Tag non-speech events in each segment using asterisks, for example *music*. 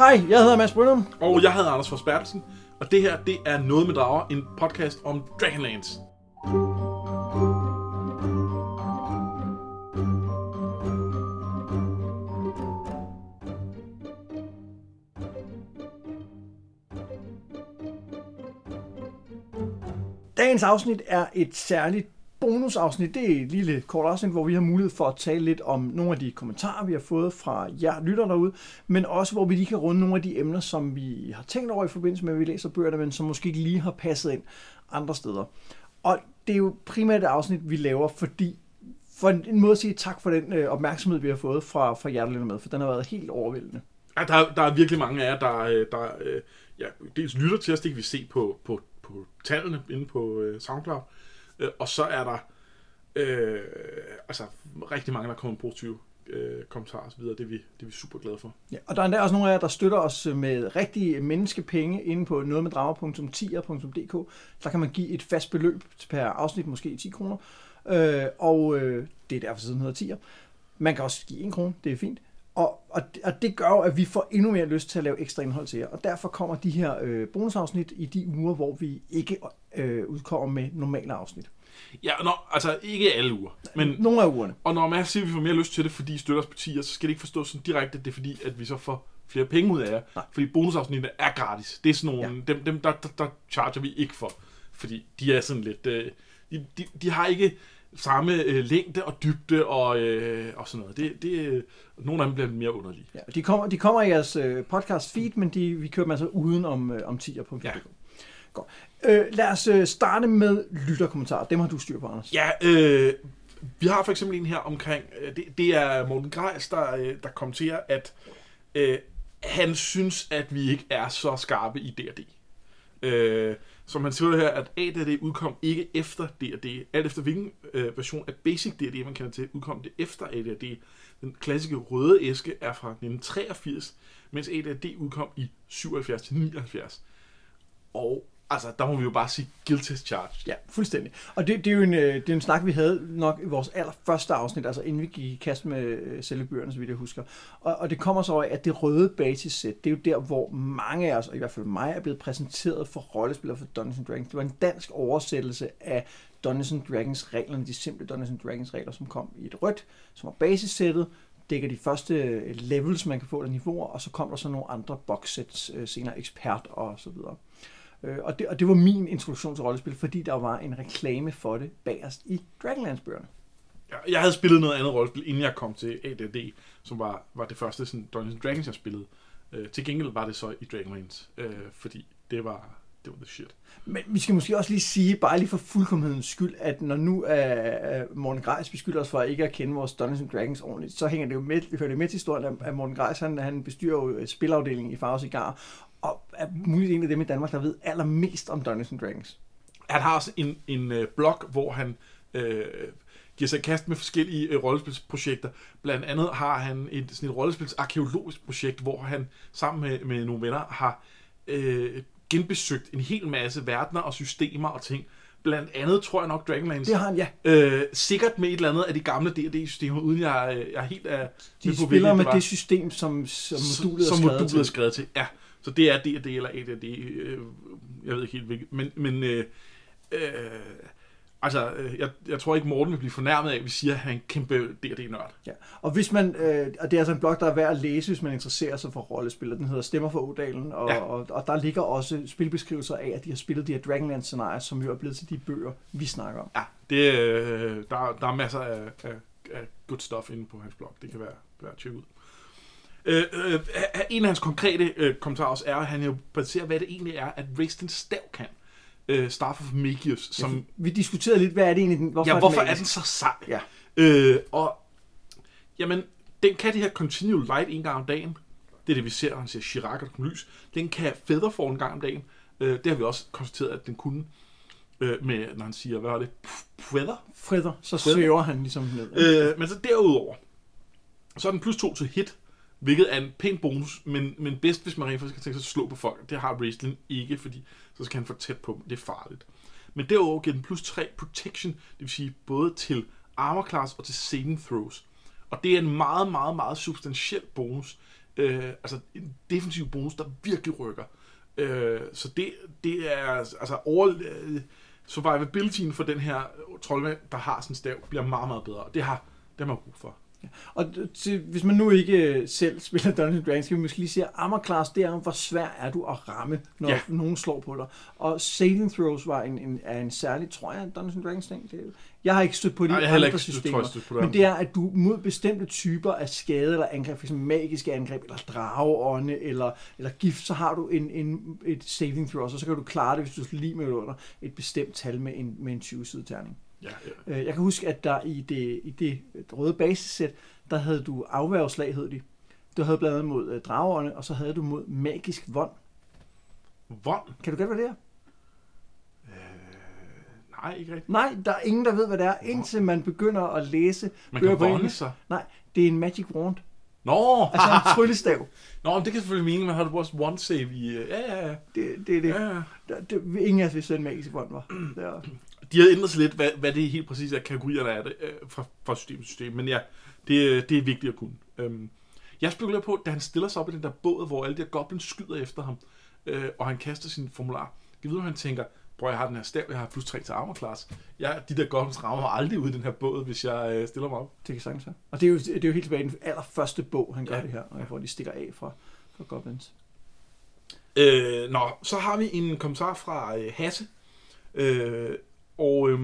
Hej, jeg hedder Mads Brynum. Og jeg hedder Anders Forsbergelsen, og det her, det er Noget med Drager, en podcast om Dragonlance. Dagens afsnit er et særligt bonusafsnit. Det er et lille kort afsnit, hvor vi har mulighed for at tale lidt om nogle af de kommentarer, vi har fået fra jer lytter derude, men også hvor vi lige kan runde nogle af de emner, som vi har tænkt over i forbindelse med, at vi læser bøgerne, men som måske ikke lige har passet ind andre steder. Og det er jo primært et afsnit, vi laver, fordi for en, en måde at sige tak for den øh, opmærksomhed, vi har fået fra, fra jer, der med, for den har været helt overvældende. Ja, der, der er virkelig mange af jer, der, øh, der øh, ja, dels lytter til os, det kan vi se på, på, på tallene inde på øh, SoundCloud, øh, Øh, og så er der øh, altså rigtig mange, der kommer positive øh, kommentarer og så videre. Det er, vi, det er vi super glade for. Ja, og der er endda også nogle af jer, der støtter os med rigtige menneskepenge inde på nogetmeddrager.tier.dk. Der kan man give et fast beløb per afsnit, måske 10 kroner. Øh, og øh, det er derfor siden hedder tier. Man kan også give 1 krone, det er fint. Og, og, og det gør jo, at vi får endnu mere lyst til at lave ekstra indhold til jer. Og derfor kommer de her øh, bonusafsnit i de uger, hvor vi ikke øh, udkommer med normale afsnit. Ja, nå, altså ikke alle uger. Men, Nogle af ugerne. og når man siger, at vi får mere lyst til det, fordi I støtter os på tier, så skal det ikke forstås sådan direkte, at det er fordi, at vi så får flere penge ud af jer. Nej. Fordi bonusafsnittene er gratis. Det er sådan nogle, Ja. dem, dem der, der, der charger vi ikke for. Fordi de er sådan lidt, øh, de, de, de har ikke samme øh, længde og dybde og, øh, og sådan noget. Det, det, øh, nogle af dem bliver mere underlige. Ja, de, kommer, de kommer i jeres øh, podcast feed, men de, vi kører dem altså uden om, øh, om tier.dk. Ja. Godt. Øh, lad os øh, starte med lytterkommentarer. Dem har du styr på, Anders. Ja, øh, vi har for eksempel en her omkring, øh, det, det er Morten Grejs, der, øh, der kommenterer, at øh, han synes, at vi ikke er så skarpe i D&D. Øh, som han siger her, at AD&D udkom ikke efter D&D. Alt efter hvilken øh, version af Basic D&D, man kender til, udkom det efter AD&D. Den klassiske røde æske er fra 1983, mens AD&D udkom i 77-79. Og altså, der må vi jo bare sige guilty as charged. Ja, fuldstændig. Og det, det er jo en, øh, det er en snak, vi havde nok i vores allerførste afsnit, altså inden vi gik i kast med øh, selve bøgerne, så vidt jeg husker. Og, og det kommer så af, at det røde basissæt, det er jo der, hvor mange af os, og i hvert fald mig, er blevet præsenteret for rollespillere for Dungeons Dragons. Det var en dansk oversættelse af Dungeons Dragons reglerne, de simple Dungeons Dragons regler, som kom i et rødt, som var basissættet, dækker de første øh, levels, man kan få eller niveauer, og så kom der så nogle andre boxsets, øh, senere ekspert og så videre. Øh, og, det, og det var min introduktion til rollespil, fordi der var en reklame for det bagerst i Dragonlance-bøgerne. Jeg- Jeg havde spillet noget andet rollespil, inden jeg kom til AD&D, som var, var det første sådan, Dungeons Dragons, jeg spillede. Øh, til gengæld var det så i Dragonlance, øh, fordi det var, det var the shit. Men vi skal måske også lige sige, bare lige for fuldkommenhedens skyld, at når nu uh, Morten Greis beskylder os for ikke at kende vores Dungeons Dragons ordentligt, så hænger det jo med, hører det med til historien, at- at Morten Greis, han, han bestyrer jo øh, spilafdelingen i Farve Cigar, og er muligt en af dem i Danmark, der ved allermest om Dungeons Dragons. Han har også en, en øh, blog, hvor han øh, giver sig kast med forskellige øh, rollespilsprojekter. Blandt andet har han et, sådan et rollespils arkeologisk projekt, hvor han sammen med, med nogle venner har øh, genbesøgt en hel masse verdener og systemer og ting. Blandt andet tror jeg nok Dragonlance. Det har han, ja. Øh, sikkert med et eller andet af de gamle D&D-systemer, uden jeg, øh, jeg er helt af... De spiller med det system, som, som modulet som er skrevet modulet er til. skrevet til. Ja, så det er D&D eller AD&D. Øh, jeg ved ikke helt hvilket. Men, men øh, øh, altså, øh, jeg, jeg tror ikke Morten vil blive fornærmet af, at vi siger, at han er en kæmpe D&D-nørd. Ja. Og hvis man, øh, og det er altså en blog, der er værd at læse, hvis man interesserer sig for rollespil, den hedder Stemmer for Odalen, og, Ja. og, og der ligger også spilbeskrivelser af, at de har spillet de her Dragonlance-scenarier, som jo er blevet til de bøger, vi snakker om. Ja, det, øh, der, der er masser af, af, af good stuff inde på hans blog. Det kan være værd at tjekke ud. Øh, øh, en af hans konkrete øh, kommentarer også er, at han jo præciserer, hvad det egentlig er, at Raistin stav kan. Øh, Staff of Magius, som... Ja, vi diskuterede lidt, hvad er det egentlig, den- hvorfor, ja, hvorfor er magisk? den så sej? Ja. Øh, og, jamen, den kan det her Continue Light en gang om dagen. Det er det, vi ser, når han siger Chirac og lys. Den kan Featherfall en gang om dagen. Øh, det har vi også konstateret, at den kunne. Øh, med, når han siger, hvad var det? Feather? Fredder, så svæver han ligesom ned. Øh, men så derudover, så er den plus 2 til hit, hvilket er en pæn bonus, men, men bedst, hvis man rent faktisk kan tænke sig at slå på folk. Det har Raistlin ikke, fordi så skal han få tæt på dem. Det er farligt. Men derudover giver den plus 3 protection, det vil sige både til armor class og til saving throws. Og det er en meget, meget, meget substantiel bonus. Øh, altså en defensiv bonus, der virkelig rykker. Øh, så det, det er altså over... Øh, survivabilityen for den her troldmand, der har sådan en stav, bliver meget, meget bedre. Det har, det har man brug for. Og til, hvis man nu ikke øh, selv spiller Dungeons Dragons, skal vi måske lige sige, at armor class, det er, hvor svær er du at ramme, når ja. nogen slår på dig. Og saving throws var en, en, er en særlig, tror jeg, Dungeons Dragons ting. Det, jeg har ikke stødt på de Nej, andre ikke, systemer, stødt på det men det er, at du mod bestemte typer af skade eller angreb, f.eks. magiske angreb, eller drageånde, eller, eller gift, så har du en, en, et saving throw, og så kan du klare det, hvis du lige med under et bestemt tal med en, med en 20-side terning. Ja, ja. Øh, jeg kan huske, at der i det, i det røde basissæt, der havde du afværgeslag, hed de. Du havde blandt andet mod øh, dragerne, og så havde du mod magisk vond. Vond? Kan du gætte, hvad det er? Øh, nej, ikke rigtigt. Nej, der er ingen, der ved, hvad det er, indtil man begynder at læse Man bøger kan på engelsk. sig. Nej, det er en magic wand. Nå, Altså en tryllestav. *laughs* Nå, men det kan selvfølgelig mening, man har du også one save i... Ja, ja, ja. Det, det er det. ja, ja. Der, det ingen af os vidste, hvad en magisk vond var. *clears throat* Det er, De har ændret sig lidt, hvad, hvad det helt præcis er, kategorierne er det, øh, fra, fra system til system. Men ja, det, det er vigtigt at kunne. Øhm, jeg spekulerer på, da han stiller sig op i den der båd, hvor alle de her goblins skyder efter ham, øh, og han kaster sin formular. Jeg ved, om han tænker, bror, jeg har den her stav, jeg har plus 3 til armor class. Jeg, de der goblins rammer mig aldrig ud i den her båd, hvis jeg øh, stiller mig op. det kan sagtens være. Og det er, jo, det er jo helt tilbage i den allerførste bog, han gør Ja. det her, og hvor de stikker af fra, fra goblins. Øh, nå, så har vi en kommentar fra øh, Hasse. Øh, og øh,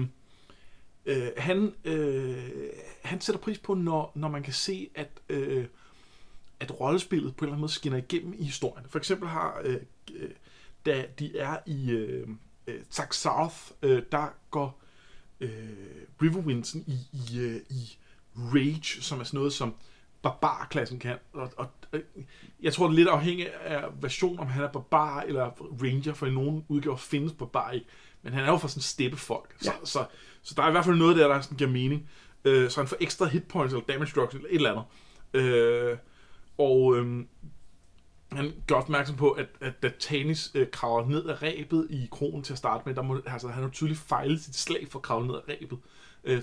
øh, han, øh, han sætter pris på, når, når man kan se, at, øh, at rollespillet på en eller anden måde skinner igennem i historien. For eksempel har, øh, øh, da de er i øh, øh, South, øh, der går øh, Riverwindsen i, i, øh, i Rage, som er sådan noget, som barbarklassen kan. Og, og, og jeg tror, det er lidt afhængigt af version, om han er barbar eller ranger, for i nogle udgaver findes barbar ikke. Men han er jo for sådan steppefolk. Så, Ja. så, så der er i hvert fald noget der, der sådan giver mening. Øh, så han får ekstra hitpoints eller damage drugs eller et eller andet. Øh, og øhm, han gør opmærksom på, at, at da Tanis øh, kravler ned ad rebet i kronen til at starte med, der må, altså, han har tydeligt fejlet sit slag for at kravle ned ad rebet. Øh,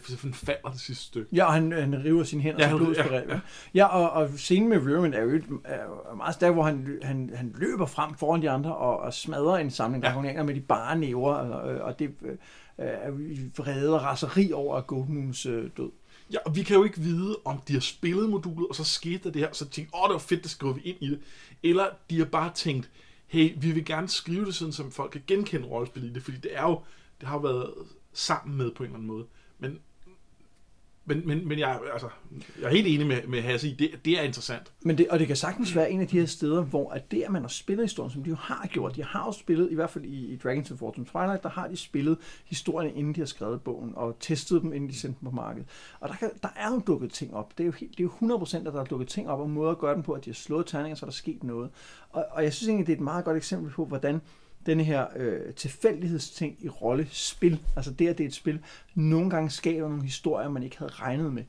for han falder det sidste stykke. Ja, og han, han river sine hænder Ja, han- blods ja, ja, ja. og, og scenen med Riverman er jo er meget stærk, hvor han, han, han løber frem foran de andre og, og smadrer en samling Ja. med de bare næver, og, og det øh, er jo vrede og raseri over Goldmoons øh, død. Ja, og vi kan jo ikke vide, om de har spillet modulet, og så skete der det her, og så tænkte åh, det var fedt, det skriver vi ind i det. Eller de har bare tænkt, hey, vi vil gerne skrive det sådan, som folk kan genkende rollespil i det, fordi det er jo, det har jo været sammen med på en eller anden måde. Men, men, men, men jeg, altså, jeg er helt enig med, med Hasse i, det, det er interessant. Men det, og det kan sagtens være en af de her steder, hvor at det, at man har spillet historien, som de jo har gjort, de har jo spillet, i hvert fald i, i Dragons of Fortune Twilight, der har de spillet historierne, inden de har skrevet bogen, og testet dem, inden de sendte dem på markedet. Og der, kan, der er jo dukket ting op. Det er jo, helt, det er jo 100% at der er dukket ting op, og måder at gøre dem på, at de har slået terninger, så er der sket noget. Og, og jeg synes egentlig, det er et meget godt eksempel på, hvordan denne her øh, tilfældighedsting i rollespil, altså det, at det er et spil, nogle gange skaber nogle historier, man ikke havde regnet med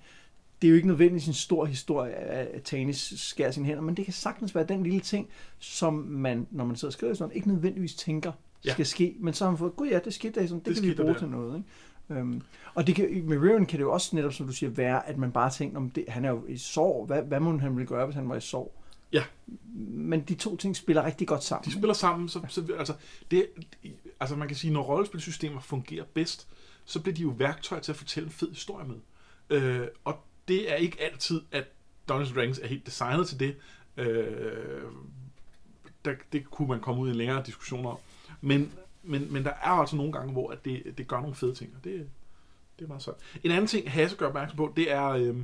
det er jo ikke nødvendigvis en stor historie, at Tanis skærer sine hænder, men det kan sagtens være den lille ting, som man, når man sidder og skriver sådan, ikke nødvendigvis tænker Ja. skal ske, men så har man fået, gud ja, det skete der, sådan, det, Det kan vi bruge der. til noget. Ikke? Øhm, og det kan, med Riven kan det jo også netop, som du siger, være, at man bare tænker, om det, han er jo i sorg, hvad, hvad må han ville gøre, hvis han var i sorg? Ja. Men de to ting spiller rigtig godt sammen. De spiller sammen, så, så altså, det, altså man kan sige, når rollespilsystemer fungerer bedst, så bliver de jo værktøj til at fortælle en fed historie med. Øh, og det er ikke altid, at Dungeons Dragons er helt designet til det. Øh, der, det kunne man komme ud i en længere diskussion om. Men, men, men der er altså nogle gange, hvor at det, det gør nogle fede ting, og det, det er meget sejt. En anden ting, Hasse gør opmærksom på, det er, øh,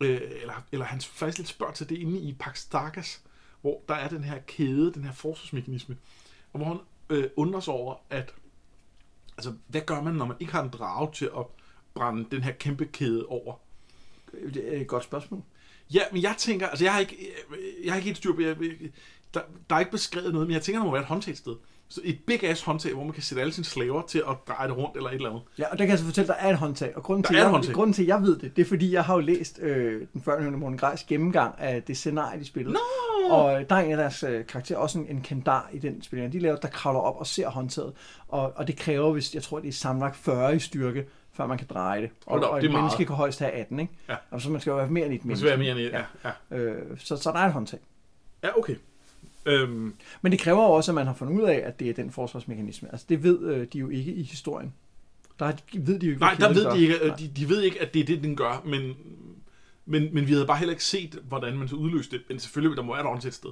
øh, eller, eller han faktisk lidt spørger til det inde i Pax Starkas, hvor der er den her kæde, den her forsvarsmekanisme, og hvor han øh, undrer sig over, at altså, hvad gør man, når man ikke har en drage til at brænde den her kæmpe kæde over? Det er et godt spørgsmål. Ja, men jeg tænker, altså jeg har ikke, jeg har ikke helt styr på, jeg, der, der er ikke beskrevet noget, men jeg tænker, der må være et håndtag sted. Så et big ass håndtag, hvor man kan sætte alle sine slaver til at dreje det rundt eller et eller andet. Ja, og der kan jeg så fortælle, at der er et håndtag. Og grunden Der til, er et jeg, håndtag. grunden til, at jeg ved det, det er fordi, jeg har jo læst øh, den førnævnte Morten Grejs gennemgang af det scenarie, de spillede. Nå! Og der er en af deres øh, karakterer, også en, en kendar i den spil, de laver, der kravler op og ser håndtaget. Og, og det kræver, hvis jeg tror, det er sammenlagt 40 i styrke, før man kan dreje det. Og, op, og det et er meget. menneske kan højst have 18, ikke? Ja. Og så man skal jo være mere end et menneske. skal være mere end et, ja. ja. Øh, så, så der er et håndtag. Ja, okay. Øhm, Men det kræver jo også, at man har fundet ud af, at det er den forsvarsmekanisme. Altså det ved øh, de jo ikke i historien. Der ved de jo ikke, nej, der ved de ikke, Nej. at de, de ved ikke, at det er det, den gør, men, men, men vi havde bare heller ikke set, hvordan man så udløste det. Men selvfølgelig, der må være et ordentligt sted.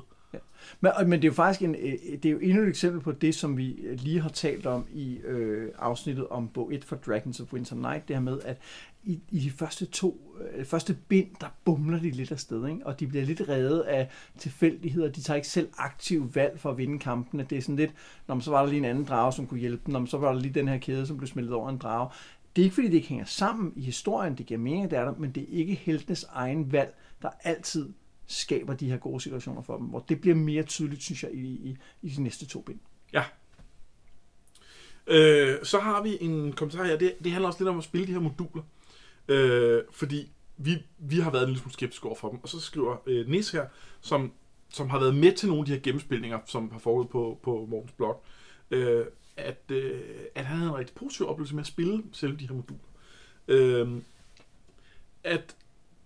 Men, men det er jo faktisk en, øh, det er jo endnu et eksempel på det, som vi lige har talt om i øh, afsnittet om bog 1 for Dragons of Winter Night, det her med, at i, i de første to, øh, første bind, der bumler de lidt afsted, ikke? og de bliver lidt reddet af tilfældigheder. De tager ikke selv aktiv valg for at vinde kampene. Det er sådan lidt, når så var der lige en anden drage, som kunne hjælpe dem, når så var der lige den her kæde, som blev smeltet over en drage. Det er ikke fordi, det ikke hænger sammen i historien, det giver mening, det er der, men det er ikke heltenes egen valg, der altid skaber de her gode situationer for dem, hvor det bliver mere tydeligt, synes jeg, i, i, i de næste to bind. Ja. Øh, så har vi en kommentar her. Det, det handler også lidt om at spille de her moduler. Øh, fordi vi, vi har været en lille smule skeptiske over for dem. Og så skriver øh, Nis her, som, som har været med til nogle af de her gennemspilninger, som har foregået på, på Morgens blog, øh, at, øh, at han havde en rigtig positiv oplevelse med at spille selv de her moduler. Øh, at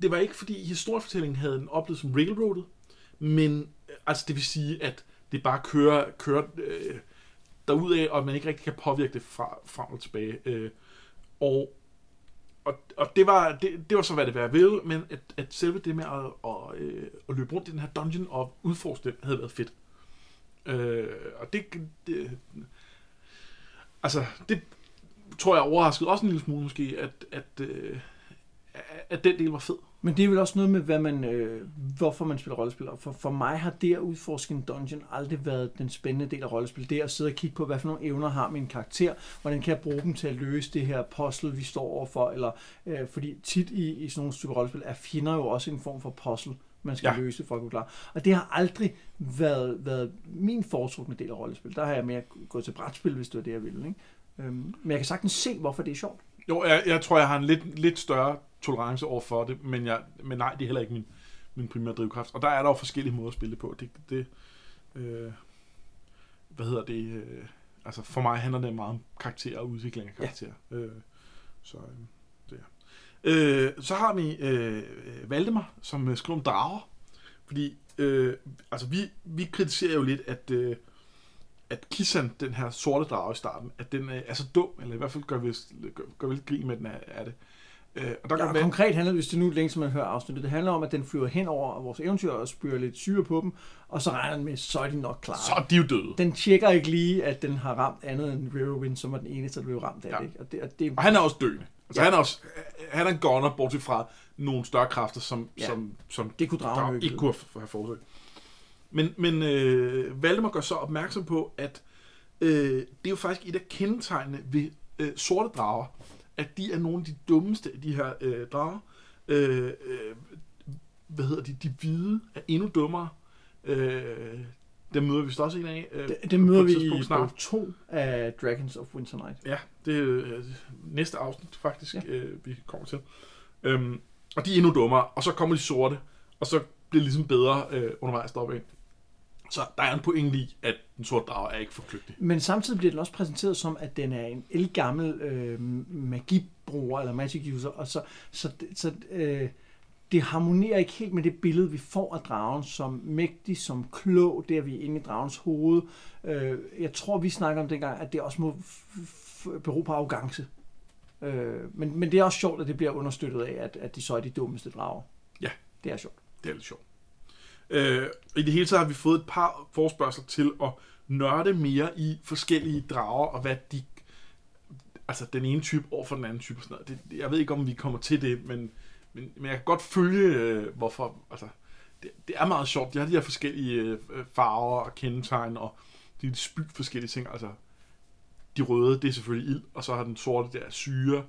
det var ikke fordi historiefortællingen havde en oplevet som railroadet, men øh, altså det vil sige, at det bare kører, kører øh, derudad, og man ikke rigtig kan påvirke det fra, frem og tilbage. Øh, og, og, og det, var, det, det var så, hvad det var ved, men at, at selve det med at, at, øh, at løbe rundt i den her dungeon og udforske det, havde været fedt. Øh, og det, det... Altså, det tror jeg overraskede også en lille smule måske, at, at, øh, at den del var fed. Men det er vel også noget med, hvad man, øh, hvorfor man spiller rollespil. Og For, for mig har det at udforske en dungeon aldrig været den spændende del af rollespil. Det er at sidde og kigge på, hvad for nogle evner har min karakter, hvordan kan jeg bruge dem til at løse det her puzzle, vi står overfor. Eller, øh, fordi tit i, i sådan nogle stykker rollespil er fjender jo også en form for puzzle, man skal Ja. ja. løse for at kunne klare. Og det har aldrig været, været min foretrukne del af rollespil. Der har jeg mere gået til brætspil, hvis det var det, jeg ville. Ikke? Øhm, men jeg kan sagtens se, hvorfor det er sjovt. Jo, jeg, jeg tror, jeg har en lidt, lidt større tolerance over for det, men, jeg, men nej, det er heller ikke min, min primære drivkraft. Og der er der jo forskellige måder at spille det på. Det, det øh, hvad hedder det? Øh, altså for mig handler det meget om karakter og udvikling af karakter. Ja. Øh, så øh, det er. Øh, så har vi øh, Valdemar, som øh, skriver om drager. Fordi øh, altså vi, vi kritiserer jo lidt, at, øh, at Kisan, den her sorte drage i starten, at den øh, er så dum, eller i hvert fald gør vi, gør, gør vi lidt grin med den af, af det. Øh, og der Ja, kan være, konkret handler det, hvis det nu længe, som man hører afsnittet, det handler om, at den flyver hen over vores eventyr og spyrer lidt syre på dem, og så regner den med, så er de nok klar. så er de jo døde. Den tjekker ikke lige, at den har ramt andet end Riverwind, som var den eneste, der blev ramt af Ja. det. Ikke? Og det, og det Og han er også døende. Altså, Ja. han, er også, han er en goner, bortset fra nogle større kræfter, som, Ja. som, som det kunne dragen der ikke kunne have forudset. Men, men øh, Valdemar gør så opmærksom på, at øh, det er jo faktisk et af kendetegnene ved øh, sorte drager, at de er nogle af de dummeste af de her øh, drager. Øh, øh, hvad hedder de? De hvide er endnu dummere. Øh, dem møder vi vist også en af. Øh, Det, det møder vi i snart. bog 2 af Dragons of Winter Night. Ja, det er øh, næste afsnit faktisk, Ja. øh, vi kommer til. Øhm, og de er endnu dummere, og så kommer de sorte, og så bliver det ligesom bedre øh, undervejs deroppe. Så der er en pointe i, at den sorte drage er ikke for kløgtig. Men samtidig bliver den også præsenteret som, at den er en elgammel øh, magibruger eller magic user, og så, så, så øh, det harmonerer ikke helt med det billede, vi får af dragen som mægtig, som klog, der vi er inde i dragens hoved. Øh, jeg tror, vi snakker om dengang, at det også må bero på arrogance. Øh, men, men det er også sjovt, at det bliver understøttet af, at, at de så er de dummeste drager. Ja. Det er sjovt. Det er lidt sjovt. Øh, I det hele taget har vi fået et par forspørgseler til at nørde mere i forskellige drager, og hvad de... Altså den ene type over for den anden type. Sådan noget. Det, jeg ved ikke, om vi kommer til det, men, men, men jeg kan godt følge, øh, hvorfor... Altså, det, det er meget sjovt. De har de her forskellige øh, farver og kendetegn, og de spyt forskellige ting. Altså, de røde, det er selvfølgelig ild, og så har den sorte, der er syre.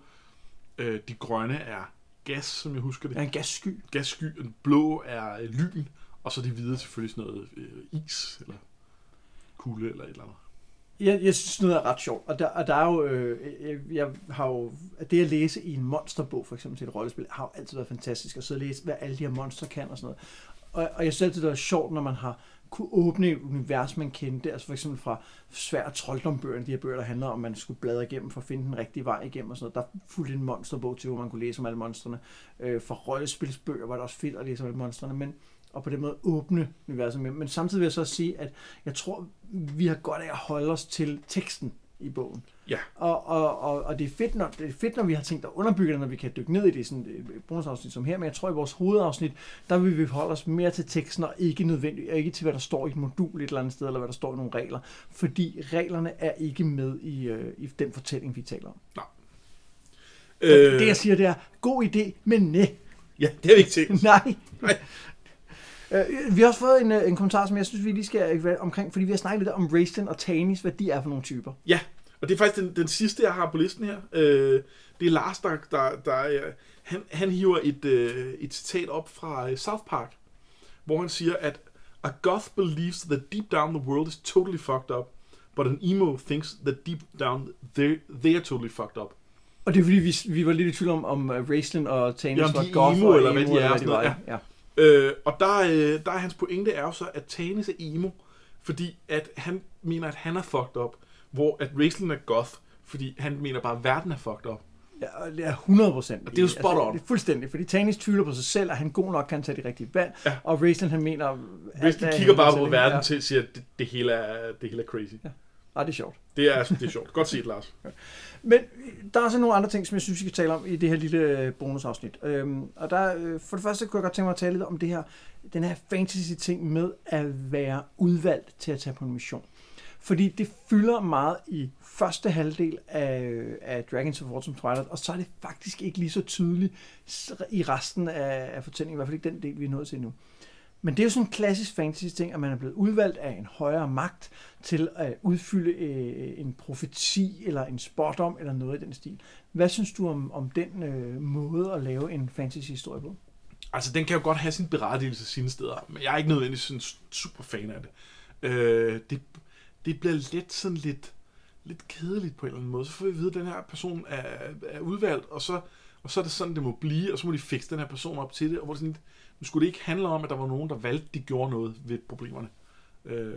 Øh, de grønne er gas, som jeg husker det er en gassky. gassky, og den blå er øh, lyn, og så de hvide selvfølgelig sådan noget øh, is, eller kulde, eller et eller andet. Jeg, jeg synes, noget er ret sjovt. Og der, og der er jo, øh, jeg, jeg har jo, at det at læse i en monsterbog, for eksempel til et rollespil, har jo altid været fantastisk. At sidde og læse, hvad alle de her monster kan og sådan noget. Og, og jeg synes altid, det er sjovt, når man har kunne åbne et univers, man kendte. Altså for eksempel fra svær trolddombøgerne, de her bøger, der handler om, at man skulle bladre igennem for at finde den rigtige vej igennem og sådan noget. Der fulgte en monsterbog til, hvor man kunne læse om alle monstrene. Øh, for rollespilsbøger var det også fedt at læse om alle monstrene. Men og på den måde åbne universet mere. Men samtidig vil jeg så sige, at jeg tror, vi har godt af at holde os til teksten i bogen. Ja. Og, og, og, og det, er fedt, når, det er fedt, når vi har tænkt at underbygge det, når vi kan dykke ned i det, sådan et bonusafsnit som her, men jeg tror, i vores hovedafsnit, der vil vi holde os mere til teksten, og ikke nødvendigt, og ikke til, hvad der står i et modul et eller andet sted, eller hvad der står i nogle regler, fordi reglerne er ikke med i, øh, i den fortælling, vi taler om. Nej. Øh, det, jeg siger, det er, god idé, men nej. Ja, det er vi ikke tænkt. *laughs* Nej. Nej. Øh, vi har også fået en, øh, en kommentar, som jeg synes, vi lige skal øh, omkring, fordi vi har snakket lidt om Raistlin og Tanis, hvad de er for nogle typer. Ja, og det er faktisk den, den sidste, jeg har på listen her. Øh, det er Lars, der, der, der øh, han, han hiver et, øh, et citat op fra South Park, hvor han siger, at A goth believes that deep down the world is totally fucked up, but an emo thinks that deep down they're, they're totally fucked up. Og det er fordi, vi, vi var lidt i tvivl om, om Raistlin og Tanis Ja, var de goth emo, og eller hvad de er, eller sådan noget, var. Ja. Øh, og der, øh, der er hans pointe er jo så, at Tanis er emo, fordi at han mener, at han er fucked up, hvor at Raistlin er goth, fordi han mener bare, at verden er fucked up. Ja, det er 100 procent. Og det er jo spot on. det er fuldstændig, fordi Tanis tvivler på sig selv, at han god nok kan tage de rigtige valg, Ja. og Raistlin han mener... Raistlin er kigger bare på verden ja. til og siger, at det, det, hele er, det hele er crazy. Ja. Ah, det er sjovt. Det er, det er sjovt. Godt set, Lars. *laughs* Men der er også nogle andre ting, som jeg synes, vi skal tale om i det her lille øh, bonusafsnit. Øhm, og der, øh, for det første kunne jeg godt tænke mig at tale lidt om det her, den her fantasy-ting med at være udvalgt til at tage på en mission. Fordi det fylder meget i første halvdel af, af Dragons of Autumn Twilight, og så er det faktisk ikke lige så tydeligt i resten af, af fortællingen, i hvert fald ikke den del, vi er nået til nu. Men det er jo sådan en klassisk fantasy-ting, at man er blevet udvalgt af en højere magt til at udfylde øh, en profeti eller en spådom eller noget i den stil. Hvad synes du om, om den øh, måde at lave en fantasy-historie på? Altså, den kan jo godt have sin berettigelse sine steder, men jeg er ikke nødvendigvis sådan super fan af det. Øh, det. Det bliver lidt sådan lidt, lidt kedeligt på en eller anden måde. Så får vi at vide, at den her person er, er udvalgt, og så, og så er det sådan, det må blive, og så må de fikse den her person op til det, og hvor det sådan lidt, nu skulle det ikke handle om, at der var nogen, der valgte, de gjorde noget ved problemerne. Øh,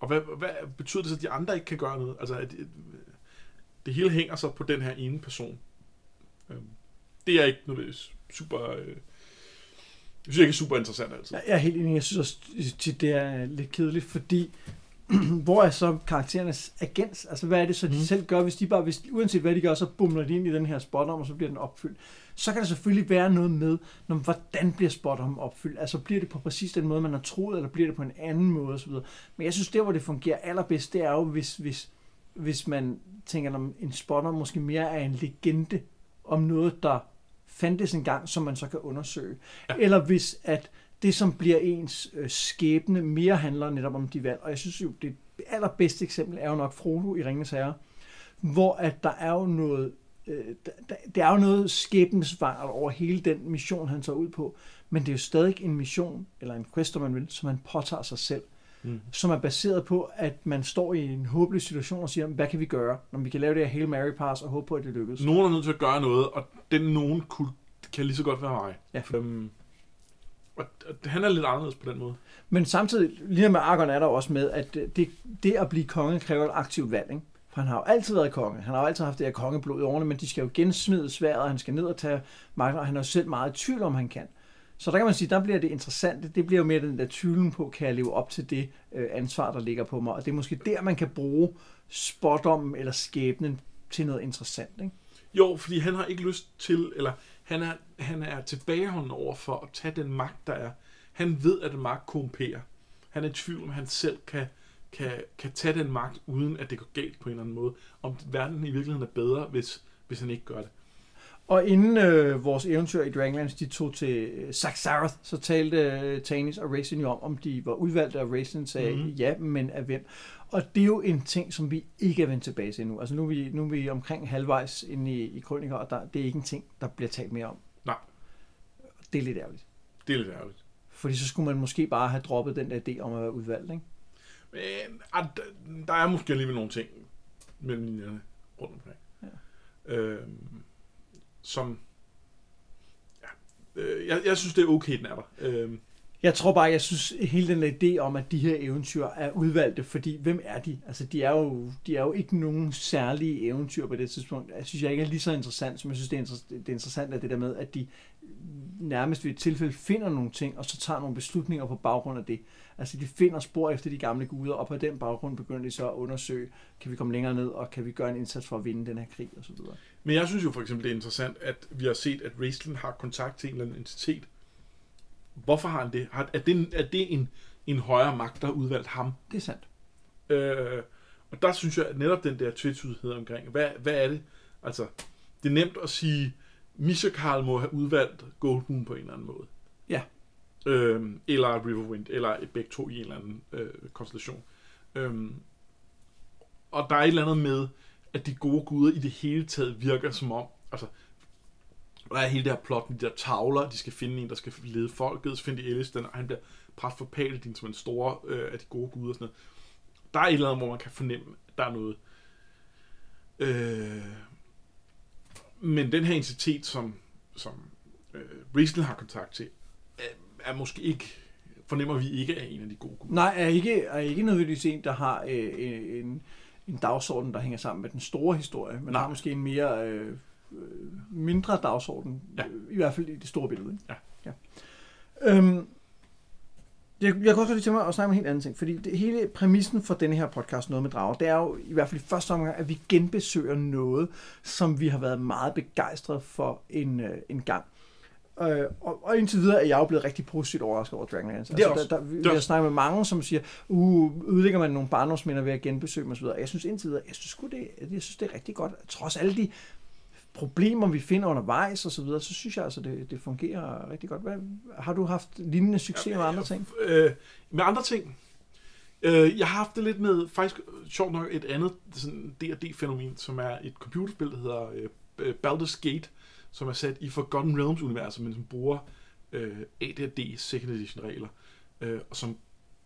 og hvad, hvad betyder det så, at de andre ikke kan gøre noget? Altså, at, at, det hele hænger så på den her ene person. Øh, det er ikke nødvendigvis super... Øh, jeg synes ikke er super interessant altid. Jeg er helt enig. Jeg synes også, tit, det er lidt kedeligt, fordi *clears throat* hvor er så karakterernes agens? Altså, hvad er det så, de Mhm. selv gør, hvis de bare, hvis, uanset hvad de gør, så bumler de ind i den her spot om, og så bliver den opfyldt. Så kan der selvfølgelig være noget med, når, hvordan bliver spot om opfyldt? Altså, bliver det på præcis den måde, man har troet, eller bliver det på en anden måde, osv. Men jeg synes, der hvor det fungerer allerbedst, det er jo, hvis, hvis, hvis man tænker, om en spotter måske mere er en legende om noget, der fandtes engang, som man så kan undersøge. Ja. Eller hvis at det, som bliver ens øh, skæbne, mere handler netop om de valg. Og jeg synes jo, det allerbedste eksempel er jo nok Frodo i Ringens Herre, hvor at der er jo noget, øh, der, der, der er jo noget skæbnesvangert over hele den mission, han tager ud på. Men det er jo stadig en mission, eller en quest, om man vil, som man påtager sig selv Mm. som er baseret på, at man står i en håbløs situation og siger, hvad kan vi gøre, når vi kan lave det her Hail Mary pass og håbe på, at det lykkes. Nogen er nødt til at gøre noget, og den nogen kunne, kan lige så godt være mig. Ja. Øhm, og, han er lidt anderledes på den måde. Men samtidig, lige med Argon er der også med, at det, det at blive konge kræver et aktivt valg. Ikke? For han har jo altid været konge. Han har jo altid haft det her kongeblod i årene, men de skal jo gensmide sværet, og han skal ned og tage magten, og han er jo selv meget i tvivl om, han kan. Så der kan man sige, der bliver det interessante, det bliver jo mere den der tvivlen på, kan jeg leve op til det øh, ansvar, der ligger på mig. Og det er måske der, man kan bruge spådommen eller skæbnen til noget interessant. Ikke? Jo, fordi han har ikke lyst til, eller han er, han er tilbageholdende over for at tage den magt, der er. Han ved, at magt korrumperer. Han er i tvivl, om han selv kan, kan, kan tage den magt, uden at det går galt på en eller anden måde. Om verden i virkeligheden er bedre, hvis, hvis han ikke gør det. Og inden øh, vores eventyr i Dragonlance, de tog til øh, Saxarath, så talte øh, Tanis og Raisin jo om, om de var udvalgte, og Raisin sagde Mhm. mm-hmm. ja, men af hvem. Og det er jo en ting, som vi ikke er vendt tilbage til endnu. Altså nu er vi, nu er vi omkring halvvejs inde i, i Krøniker, og der, det er ikke en ting, der bliver talt mere om. Nej. Det er lidt ærgerligt. Det er lidt ærgerligt. Fordi så skulle man måske bare have droppet den der idé om at være udvalgt, ikke? Men ah, der, er måske alligevel nogle ting mellem linjerne rundt omkring. Ja. Øhm, som... Ja, øh, jeg, jeg synes, det er okay, den er der. Øhm, Jeg tror bare, jeg synes, hele den der idé om, at de her eventyr er udvalgte, fordi hvem er de? Altså, de er jo, de er jo ikke nogen særlige eventyr på det tidspunkt. Jeg synes jeg ikke er lige så interessant, som jeg synes, det er, inter- det er interessant, at det der med, at de nærmest ved et tilfælde finder nogle ting, og så tager nogle beslutninger på baggrund af det. Altså de finder spor efter de gamle guder, og på den baggrund begynder de så at undersøge, kan vi komme længere ned, og kan vi gøre en indsats for at vinde den her krig, osv. Men jeg synes jo for eksempel, det er interessant, at vi har set, at Raistlin har kontakt til en eller anden entitet. Hvorfor har han det? Er det, er det en, en højere magt, der har udvalgt ham? Det er sandt. Øh, og der synes jeg, at netop den der tvetydighed omkring, hvad, hvad er det? Altså, det er nemt at sige, Misha Karl må have udvalgt Goldmoon på en eller anden måde. Ja øh, eller Riverwind, eller begge to i en eller anden øh, konstellation. Øh, og der er et eller andet med, at de gode guder i det hele taget virker som om, altså, der er hele det her plot med de der tavler, de skal finde en, der skal lede folket, så finder de Elistan, og han bliver præst for Paladin som en store øh, af de gode guder og sådan noget. Der er et eller andet, hvor man kan fornemme, at der er noget. Øh, men den her entitet, som, som øh, Riesel har kontakt til, er, måske ikke, fornemmer vi ikke er en af de gode guder. Nej, er ikke, er ikke nødvendigvis en, der har øh, en, en dagsorden, der hænger sammen med den store historie, men Nej. har måske en mere øh, øh, mindre dagsorden, Ja. øh, i hvert fald i det store billede. Ikke? Ja. ja. Øhm, jeg, jeg kan også lige tænke mig at snakke om en helt anden ting, fordi det, hele præmissen for denne her podcast, Noget med Drager, det er jo i hvert fald i første omgang, at vi genbesøger noget, som vi har været meget begejstrede for en, øh, en gang. Øh, og, og indtil videre er jeg jo blevet rigtig positivt overrasket over Dragonlance. Er også- der, der, vi, vi har snakket med mange, som siger, uh, udlægger man nogle barndomsminder ved at genbesøge dem osv. Jeg synes indtil videre, jeg synes, det, jeg synes det er rigtig godt. Trods alle de problemer, vi finder undervejs og så videre, så synes jeg altså, det, det fungerer rigtig godt. Hvad, har du haft lignende succes med andre ting? Øh, med andre ting. Øh, jeg har haft det lidt med, faktisk sjovt nok, et andet sådan D&D-fænomen, som er et computerspil, der hedder øh, Baldur's Gate, som er sat i Forgotten Realms-universet, men som bruger øh, AD&D second edition regler, øh, og som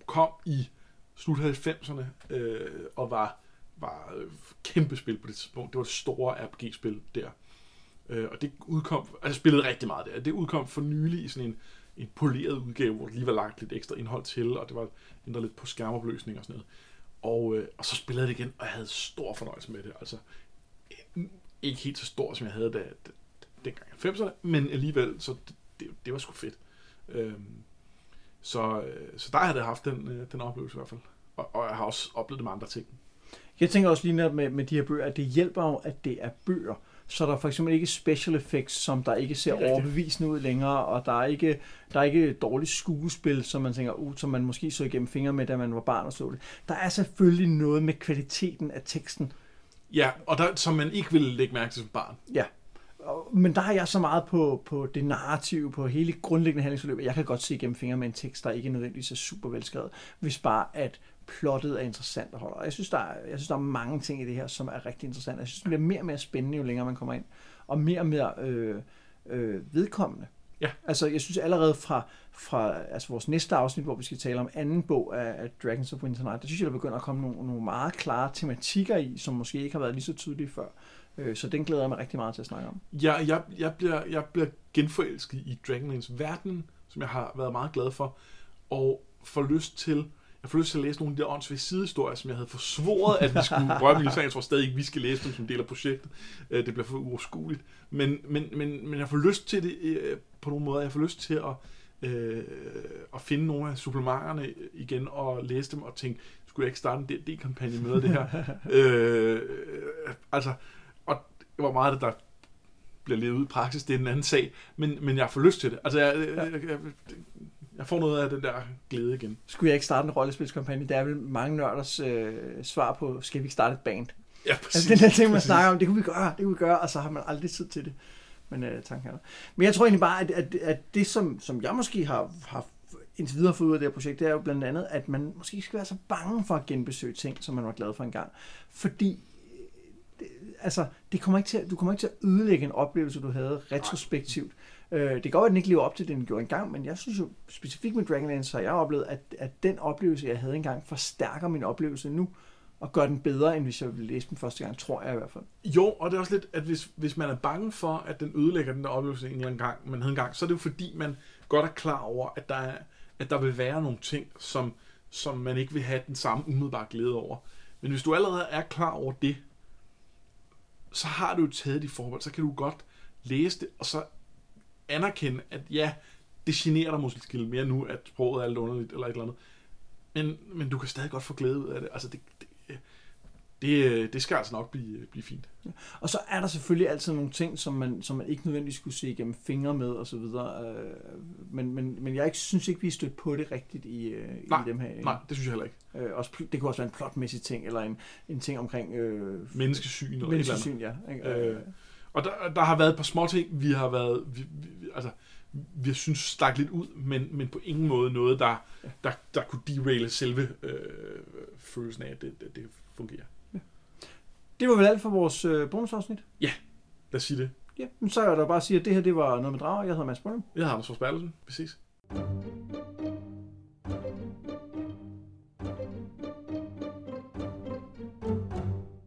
kom i slut 90'erne, øh, og var, var øh, kæmpe spil på det tidspunkt. Det var det store RPG-spil der. Øh, og det udkom, altså jeg spillede rigtig meget der. Det udkom for nylig i sådan en, en poleret udgave, hvor der lige var lagt lidt ekstra indhold til, og det var ændret lidt på skærmopløsning og sådan noget. Og, øh, og så spillede jeg det igen, og jeg havde stor fornøjelse med det. Altså, ikke helt så stor, som jeg havde da, dengang i 90'erne, men alligevel, så det, det, det var sgu fedt. Øhm, så, øh, så der har jeg haft den, øh, den oplevelse i hvert fald. Og, og jeg har også oplevet det med andre ting. Jeg tænker også lige med, med de her bøger, at det hjælper jo, at det er bøger. Så der er for eksempel ikke special effects, som der ikke ser er overbevisende ud længere, og der er ikke, der er ikke dårligt skuespil, som man tænker, uh, som man måske så igennem fingre med, da man var barn og så det. Der er selvfølgelig noget med kvaliteten af teksten, Ja, og der, som man ikke ville lægge mærke til som barn. Ja. Og- Men der har jeg så meget på, på det narrative, på hele grundlæggende handlingsforløb, at jeg kan godt se igennem fingre med en tekst, der ikke nødvendigvis er super velskrevet, hvis bare at plottet er interessant at holde. Og jeg synes, der er, jeg synes, der er mange ting i det her, som er rigtig interessante. Jeg synes, det bliver mere og mere spændende, jo længere man kommer ind, og mere og mere øh, øh, vedkommende. Ja. Altså, jeg synes allerede fra, fra altså vores næste afsnit, hvor vi skal tale om anden bog af, af Dragons of Winter der synes jeg, der begynder at komme nogle, nogle meget klare tematikker i, som måske ikke har været lige så tydelige før. Øh, Så den glæder jeg mig rigtig meget til at snakke om. Jeg, jeg, jeg, bliver, jeg bliver genforelsket i Dragonlance verden, som jeg har været meget glad for, og får lyst til, jeg får lyst til at læse nogle af de der åndsvige sidehistorier, som jeg havde forsvoret, at vi skulle *laughs* røre mig Jeg tror stadig ikke, vi skal læse dem som del af projektet. Øh, Det bliver for uoverskueligt. Men, men, men, men jeg får lyst til det øh, på nogle måder. Jeg får lyst til at, øh, at finde nogle af supplementerne igen og læse dem og tænke, skulle jeg ikke starte en D&D-kampagne med det her? *laughs* øh, altså, og hvor meget det, der bliver levet ud i praksis, det er en anden sag, men, men jeg får lyst til det. Altså, jeg, jeg, jeg, jeg får noget af den der glæde igen. Skulle jeg ikke starte en rollespilskampagne? Det er vel mange nørders øh, svar på, skal vi ikke starte et band? Ja, præcis. Altså den der ting, man præcis. snakker om, det kunne vi gøre, det kunne vi gøre, og så har man aldrig tid til det. Men øh, tanken er der. Men jeg tror egentlig bare, at, at, at det, som, som jeg måske har, har indtil videre fået ud af det her projekt, det er jo blandt andet, at man måske ikke skal være så bange for at genbesøge ting, som man var glad for engang. Fordi altså, det kommer ikke til, at- du kommer ikke til at ødelægge en oplevelse, du havde retrospektivt. Øh, det kan godt at den ikke lever op til det, den gjorde engang, men jeg synes jo specifikt med Dragonlance, så har jeg oplevet, at, at den oplevelse, jeg havde engang, forstærker min oplevelse nu, og gør den bedre, end hvis jeg ville læse den første gang, tror jeg i hvert fald. Jo, og det er også lidt, at hvis, hvis man er bange for, at den ødelægger den der oplevelse, en en gang, man havde engang, så er det jo fordi, man godt er klar over, at der, er, at der vil være nogle ting, som, som man ikke vil have den samme umiddelbare glæde over. Men hvis du allerede er klar over det, så har du jo taget de forhold, så kan du godt læse det, og så anerkende, at ja, det generer dig måske lidt mere nu, at sproget er lidt underligt, eller et eller andet. Men, men du kan stadig godt få glæde ud af det. Altså, det, det, det, det skal altså nok blive, blive fint. Og så er der selvfølgelig altid nogle ting, som man, som man ikke nødvendigvis skulle se igennem fingre med og så videre. Øh, men, men, men jeg ikke, synes ikke, vi er stødt på det rigtigt i, øh, Nej, i dem her. Nej, det synes jeg heller ikke. Øh, også, det kunne også være en plotmæssig ting, eller en, en ting omkring øh, Menneskesyn eller et eller menneskesyn, ja. Ikke? Øh, Og der, der har været et par små ting, vi har været, vi, vi, altså, vi har synes stak lidt ud, men, men på ingen måde noget, der, der, der kunne deraile selve øh, følelsen af, at det, det, det fungerer. Det var vel alt for vores øh, bonusafsnit? Ja, lad os sige det. Ja, men så er der bare at sige, at det her det var noget med drager. Jeg hedder Mads Brøm. Jeg har Anders Forsbergelsen, præcis. thank you